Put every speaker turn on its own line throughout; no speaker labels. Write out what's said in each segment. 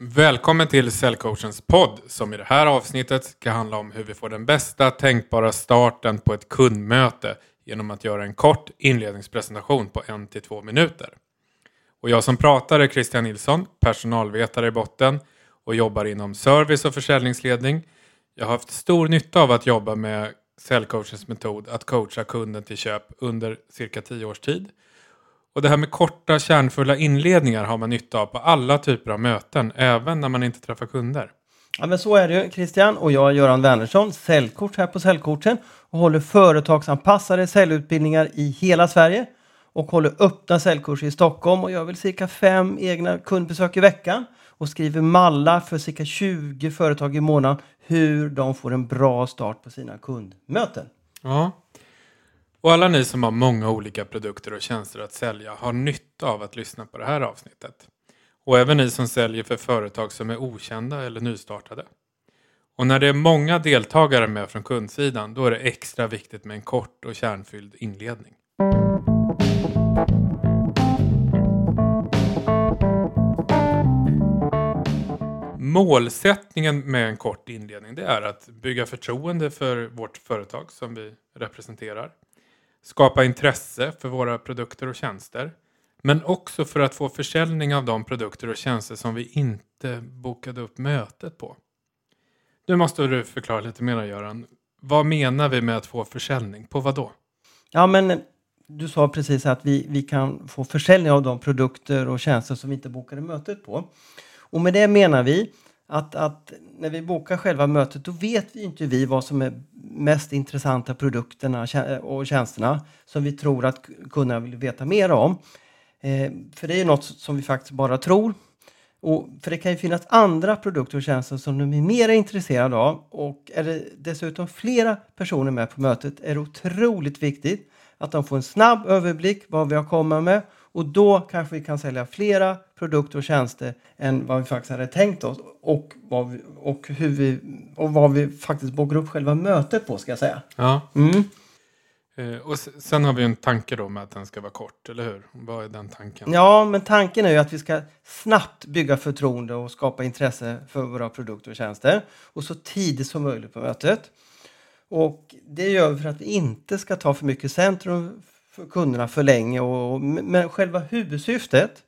Välkommen till Säljcoachens podd som i det här avsnittet ska handla om hur vi får den bästa tänkbara starten på ett kundmöte genom att göra en kort inledningspresentation på en till två minuter. Och jag som pratar är Christian Nilsson, personalvetare i botten och jobbar inom service och försäljningsledning. Jag har haft stor nytta av att jobba med Säljcoachens metod att coacha kunden till köp under cirka tio års tid. Och det här med korta kärnfulla inledningar har man nytta av på alla typer av möten, även när man inte träffar kunder.
Ja men så är det ju Christian och jag Göran Wernersson, säljkort här på Säljkorten och håller företagsanpassade säljutbildningar i hela Sverige och håller öppna säljkurser i Stockholm och gör väl cirka fem egna kundbesök i veckan och skriver mallar för cirka 20 företag i månaden hur de får en bra start på sina kundmöten.
Ja. Och alla ni som har många olika produkter och tjänster att sälja har nytta av att lyssna på det här avsnittet. Och även ni som säljer för företag som är okända eller nystartade. Och när det är många deltagare med från kundsidan då är det extra viktigt med en kort och kärnfylld inledning. Målsättningen med en kort inledning det är att bygga förtroende för vårt företag som vi representerar. Skapa intresse för våra produkter och tjänster. Men också för att få försäljning av de produkter och tjänster som vi inte bokade upp mötet på. Nu måste du förklara lite mer Göran. Vad menar vi med att få försäljning? På vad då?
Ja men du sa precis att vi, vi kan få försäljning av de produkter och tjänster som vi inte bokade mötet på. Och med det menar vi att, att när vi bokar själva mötet då vet vi inte vi vad som är mest intressanta produkterna och tjänsterna som vi tror att kunderna vill veta mer om. Eh, för det är något som vi faktiskt bara tror. Och för det kan ju finnas andra produkter och tjänster som de är mer intresserade av och är det dessutom flera personer med på mötet är det otroligt viktigt att de får en snabb överblick vad vi har kommit med och då kanske vi kan sälja flera produkter och tjänster än vad vi faktiskt hade tänkt oss och vad vi, och hur vi, och vad vi faktiskt bokar upp själva mötet på ska jag säga.
Ja.
Mm.
Eh, och sen har vi en tanke då med att den ska vara kort, eller hur? Vad är den tanken?
Ja, men tanken är ju att vi ska snabbt bygga förtroende och skapa intresse för våra produkter och tjänster och så tidigt som möjligt på mötet. Och det gör vi för att vi inte ska ta för mycket centrum för kunderna för länge. Och, men själva huvudsyftet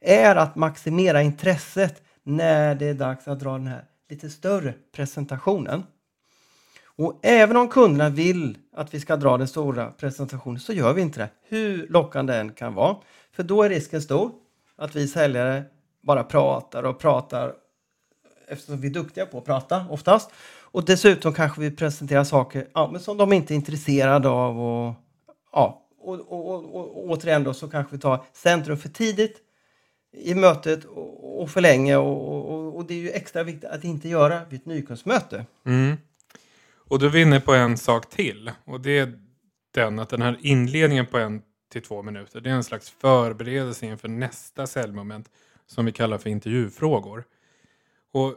är att maximera intresset när det är dags att dra den här lite större presentationen. Och även om kunderna vill att vi ska dra den stora presentationen så gör vi inte det, hur lockande den kan vara. För då är risken stor att vi säljare bara pratar och pratar eftersom vi är duktiga på att prata oftast. Och dessutom kanske vi presenterar saker ja, men som de inte är intresserade av. Och, ja, och, och, och, och återigen då så kanske vi tar centrum för tidigt i mötet och, och för länge. Och, och, och, det är ju extra viktigt att inte göra vid ett nykundsmöte.
Mm. Och då är vi inne på en sak till. Och det är den att den här inledningen på en till två minuter. Det är en slags förberedelse inför nästa säljmoment som vi kallar för intervjufrågor. Och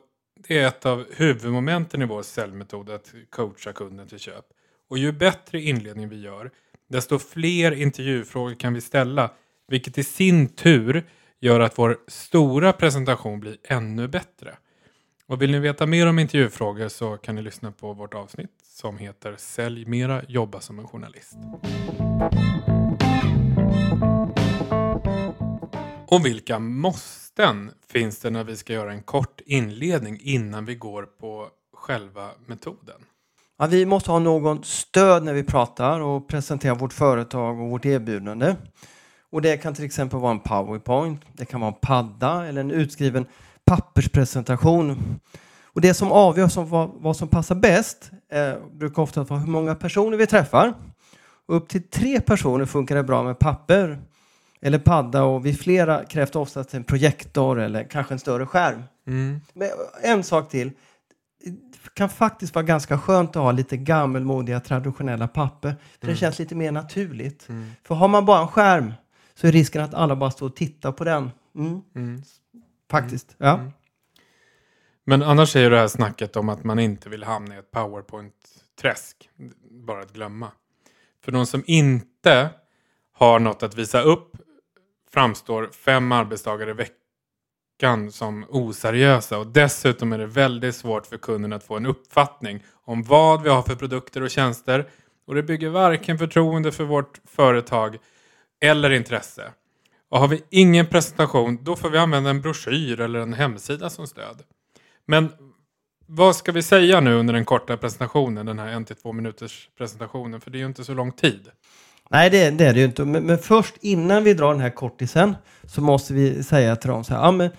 det är ett av huvudmomenten i vår säljmetod att coacha kunden till köp. Och ju bättre inledning vi gör, desto fler intervjufrågor kan vi ställa, vilket i sin tur gör att vår stora presentation blir ännu bättre. Och vill ni veta mer om intervjufrågor så kan ni lyssna på vårt avsnitt som heter Sälj mera, jobba som en journalist. Och vilka måsten finns det när vi ska göra en kort inledning innan vi går på själva metoden?
Ja, vi måste ha någon stöd när vi pratar och presenterar vårt företag och vårt erbjudande. Och det kan till exempel vara en powerpoint, det kan vara en padda eller en utskriven papperspresentation. Och det som avgör som vad, vad som passar bäst eh, brukar ofta vara hur många personer vi träffar. Och upp till tre personer funkar det bra med papper eller padda och vid flera krävs det oftast en projektor eller kanske en större skärm.
Mm.
En sak till. Kan faktiskt vara ganska skönt att ha lite gammelmodiga traditionella papper. För
Mm.
det känns lite mer naturligt.
Mm.
För har man bara en skärm så är risken att alla bara står och tittar på den. Mm,
Mm.
faktiskt. Ja.
Mm. Men annars är ju det här snacket om att man inte vill hamna i ett powerpoint-träsk bara att glömma. För de som inte har något att visa upp framstår fem arbetsdagar i veckan veckan som oseriösa och dessutom är det väldigt svårt för kunden att få en uppfattning om vad vi har för produkter och tjänster och det bygger varken förtroende för vårt företag eller intresse. Och har vi ingen presentation då får vi använda en broschyr eller en hemsida som stöd. Men vad ska vi säga nu under den korta presentationen, den här 1-2 minuters presentationen, för det är ju inte så lång tid.
Nej, det, det är det ju inte. Men, men, först innan vi drar den här kortisen så måste vi säga till dem så här. Ja, men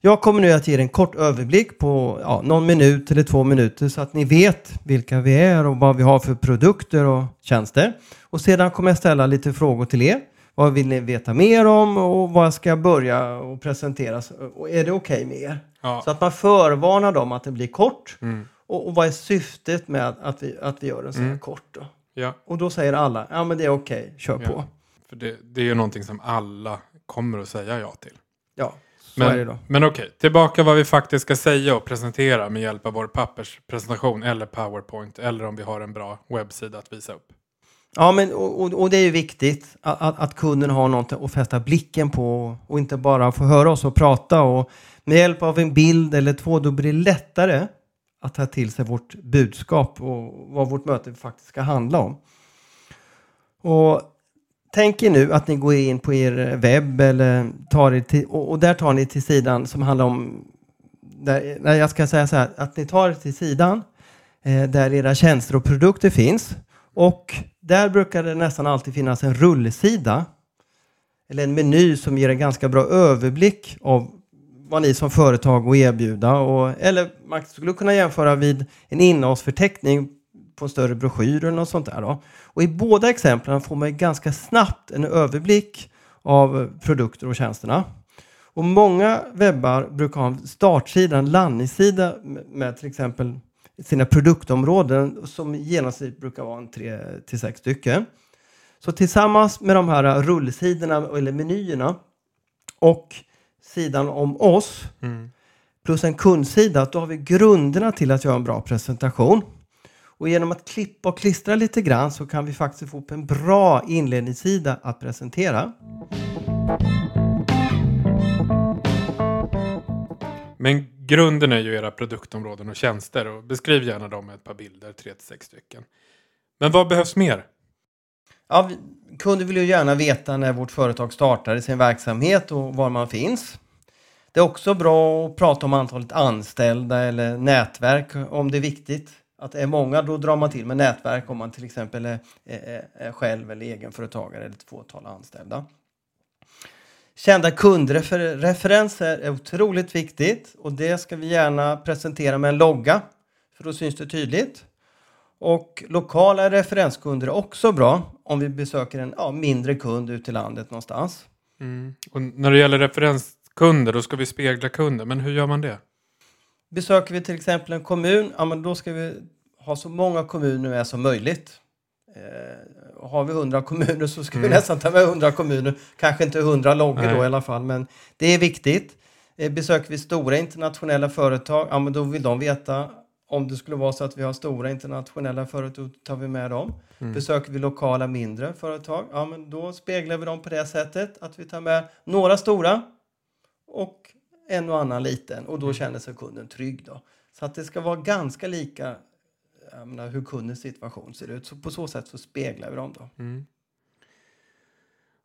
jag kommer nu att ge er en kort överblick på ja, någon minut eller två minuter så att ni vet vilka vi är och vad vi har för produkter och tjänster. Och sedan kommer jag ställa lite frågor till er. Vad vill ni veta mer om och vad ska jag börja och presentera? Och är det okej okay med er? Ja. Så att man förvarnar dem att det blir kort. Mm. Och, och, vad är syftet med att vi, att vi gör den så här mm. kort? Då? Ja. Och då säger alla, ja men det är okej, okay, kör ja. på.
För det, det är ju någonting som alla kommer att säga ja till.
Ja,
så men, är det då. Men okej, okay, tillbaka vad vi faktiskt ska säga och presentera med hjälp av vår papperspresentation eller powerpoint eller om vi har en bra webbsida att visa upp.
Ja, men och, och det är ju viktigt att, att, kunden har något att fästa blicken på och inte bara få höra oss och prata. Och med hjälp av en bild eller två då blir det lättare att ta till sig vårt budskap och vad vårt möte faktiskt ska handla om. Och Tänk er nu att ni går in på er webb eller tar er till, och, där tar ni till sidan som handlar om, där, jag ska säga så här, att ni tar er till sidan eh, där era tjänster och produkter finns och där brukar det nästan alltid finnas en rullsida eller en meny som ger en ganska bra överblick av vad ni som företag att erbjuda. Och, eller man skulle kunna jämföra vid en innehållsförteckning på en större broschyr eller något sånt där. Då. Och i båda exemplen får man ganska snabbt en överblick av produkter och tjänsterna. Och många webbar brukar ha en startsida, en landningssida med till exempel sina produktområden som i genomsnitt brukar vara en tre till sex stycken. Så tillsammans med de här rullsidorna eller menyerna och sidan om oss mm. plus en kundsida, då har vi grunderna till att göra en bra presentation. Och genom att klippa och klistra lite grann så kan vi faktiskt få upp en bra inledningssida att presentera.
Men grunden är ju era produktområden och tjänster och beskriv gärna dem med ett par bilder, 3-6 stycken. Men vad behövs mer?
Ja, kunder vill ju gärna veta när vårt företag startar sin verksamhet och var man finns. Det är också bra att prata om antalet anställda eller nätverk om det är viktigt. Att det är många, då drar man till med nätverk om man till exempel är, är, är själv eller egenföretagare eller ett fåtal anställda. Kända kundreferenser är otroligt viktigt och det ska vi gärna presentera med en logga för då syns det tydligt. Och lokala referenskunder är också bra om vi besöker en ja, mindre kund ute i landet någonstans.
Mm. Och när det gäller referenskunder då ska vi spegla kunden, men hur gör man det?
Besöker vi till exempel en kommun, ja, men då ska vi ha så många kommuner med som möjligt. Eh, har vi hundra kommuner så ska mm. vi nästan ta med hundra kommuner. Kanske inte hundra loggor då i alla fall, men det är viktigt. Eh, besöker vi stora internationella företag, ja, men då vill de veta om det skulle vara så att vi har stora internationella företag, tar vi med dem. Mm. Besöker vi lokala mindre företag, ja men då speglar vi dem på det sättet att vi tar med några stora och en och annan liten och då mm. känner sig kunden trygg. Då. Så att det ska vara ganska lika menar, hur kundens situation ser ut. Så på så sätt så speglar vi dem då. Mm.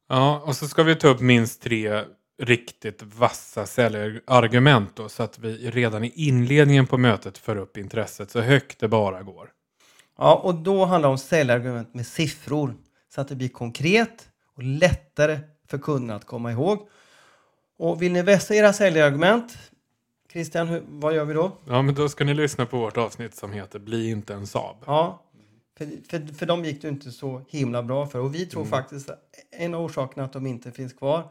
Ja, och så ska vi ta upp minst tre riktigt vassa säljargument då, så att vi redan i inledningen på mötet för upp intresset så högt det bara går.
Ja, och då handlar det om säljargument med siffror så att det blir konkret och lättare för kunderna att komma ihåg. Och vill ni vässa era säljargument? Christian, hur, vad gör vi då?
Ja, men då ska ni lyssna på vårt avsnitt som heter Bli inte en Saab.
Ja, för, för, för dem gick det inte så himla bra för. Och vi tror mm. faktiskt att en av orsakerna att de inte finns kvar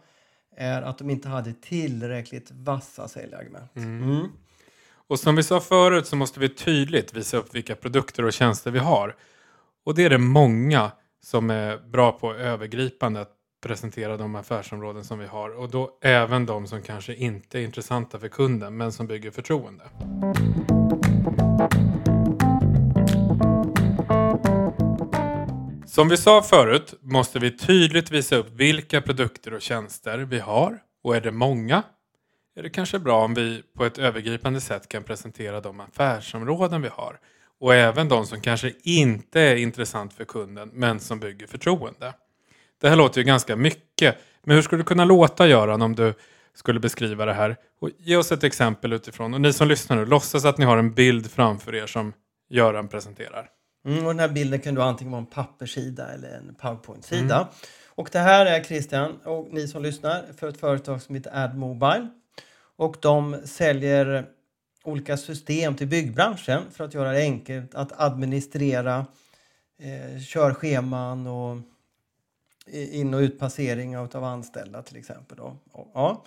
är att de inte hade tillräckligt vassa säljargument. Mm. Mm.
Och som vi sa förut så måste vi tydligt visa upp vilka produkter och tjänster vi har. Och det är det många som är bra på övergripande att presentera de affärsområden som vi har och då även de som kanske inte är intressanta för kunden men som bygger förtroende. Som vi sa förut måste vi tydligt visa upp vilka produkter och tjänster vi har och är det många är det kanske bra om vi på ett övergripande sätt kan presentera de affärsområden vi har och även de som kanske inte är intressant för kunden men som bygger förtroende. Det här låter ju ganska mycket, men hur skulle det kunna låta Göran om du skulle beskriva det här? Och ge oss ett exempel utifrån. Och ni som lyssnar nu, låtsas att ni har en bild framför er som Göran presenterar.
Mm, och den här bilden kan då antingen vara en papperssida eller en powerpoint-sida. Mm. Och det här är Christian och ni som lyssnar för ett företag som heter AdMobile. Och de säljer olika system till byggbranschen för att göra det enkelt att administrera eh, körscheman och in och utpassering av anställda till exempel. Då. Ja.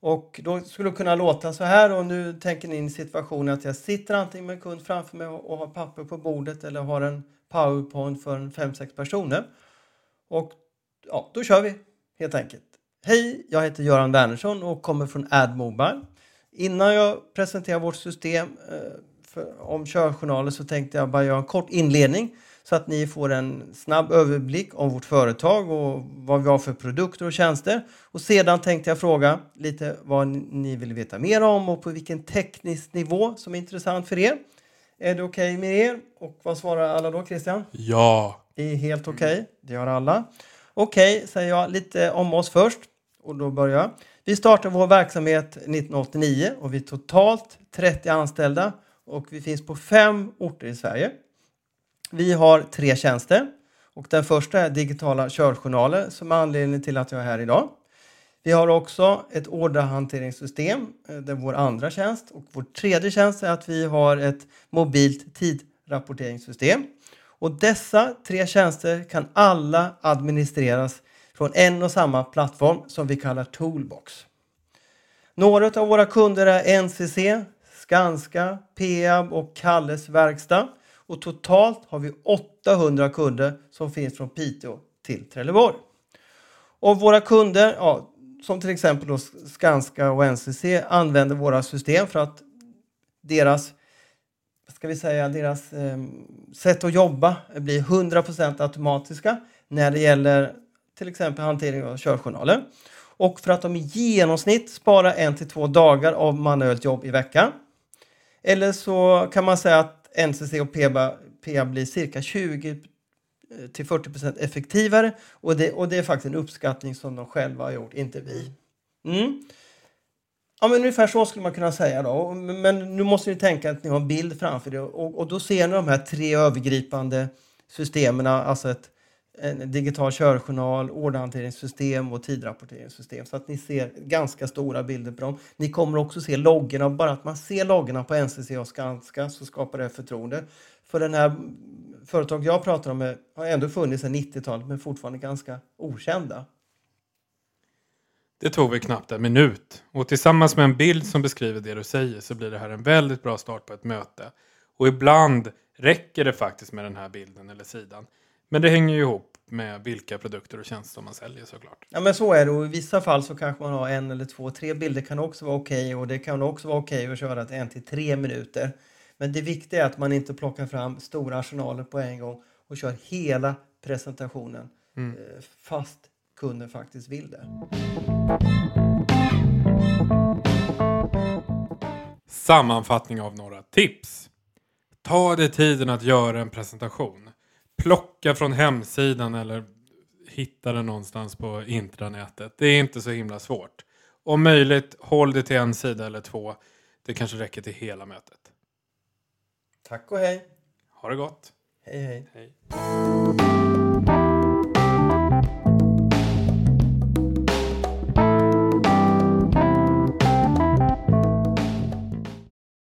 Och då skulle det kunna låta så här och nu tänker ni in situationen att jag sitter antingen med en kund framför mig och har papper på bordet eller har en powerpoint för en 5-6 personer. Och ja, då kör vi helt enkelt. Hej, jag heter Göran Wernersson och kommer från AdMobile. Innan jag presenterar vårt system eh, för, om körjournaler så tänkte jag bara göra en kort inledning så att ni får en snabb överblick om vårt företag och vad vi har för produkter och tjänster. Och sedan tänkte jag fråga lite vad ni vill veta mer om och på vilken teknisk nivå som är intressant för er. Är det okej okay med er? Och vad svarar alla då Christian?
Ja!
Det är helt okej, okay. det gör alla. Okej, okay, säger jag lite om oss först. Och då börjar jag. Vi startade vår verksamhet 1989 och vi är totalt 30 anställda och vi finns på fem orter i Sverige. Vi har tre tjänster och den första är digitala körjournaler som är anledningen till att jag är här idag. Vi har också ett orderhanteringssystem, eh, det är vår andra tjänst. Och vår tredje tjänst är att vi har ett mobilt tidrapporteringssystem. Och dessa tre tjänster kan alla administreras från en och samma plattform som vi kallar Toolbox. Några av våra kunder är NCC, Skanska, Peab och Kalles Verkstad. Och totalt har vi 800 kunder som finns från Piteå till Trelleborg. Och våra kunder, ja, som till exempel då Skanska och NCC, använder våra system för att deras ska vi säga, deras eh, sätt att jobba blir 100% automatiska när det gäller till exempel hantering av körjournaler. Och för att de i genomsnitt sparar en till två dagar av manuellt jobb i veckan. Eller så kan man säga att NCC och PEBA, PEA blir cirka 20 eh, till 40 procent effektivare och det, och det är faktiskt en uppskattning som de själva har gjort, inte vi. Mm. Ja, men ungefär så skulle man kunna säga. Då. Men nu måste ni tänka att ni har en bild framför er och, och då ser ni de här tre övergripande systemen, alltså ett en digital körjournal, orderhanteringssystem och tidrapporteringssystem. Så att ni ser ganska stora bilder på dem. Ni kommer också se loggorna. Bara att man ser loggorna på NCC och Skanska så skapar det förtroende. För den här företag jag pratar om har ändå funnits sedan 90-talet men fortfarande ganska okända.
Det tog väl knappt en minut. Och tillsammans med en bild som beskriver det du säger så blir det här en väldigt bra start på ett möte. Och ibland räcker det faktiskt med den här bilden eller sidan. Men det hänger ju ihop med vilka produkter och tjänster man säljer såklart.
Ja men så är det och i vissa fall så kanske man har en eller två, tre bilder kan också vara okej okay, och det kan också vara okej okay att köra till en till tre minuter. Men det viktiga är att man inte plockar fram stora arsenaler på en gång och kör hela presentationen mm. Eh, fast kunden faktiskt vill det.
Sammanfattning av några tips. Ta dig tiden att göra en presentation plocka från hemsidan eller hitta den någonstans på intranätet. Det är inte så himla svårt. Om möjligt, håll det till en sida eller två. Det kanske räcker till hela mötet.
Tack och hej.
Ha det gott.
Hej hej. hej.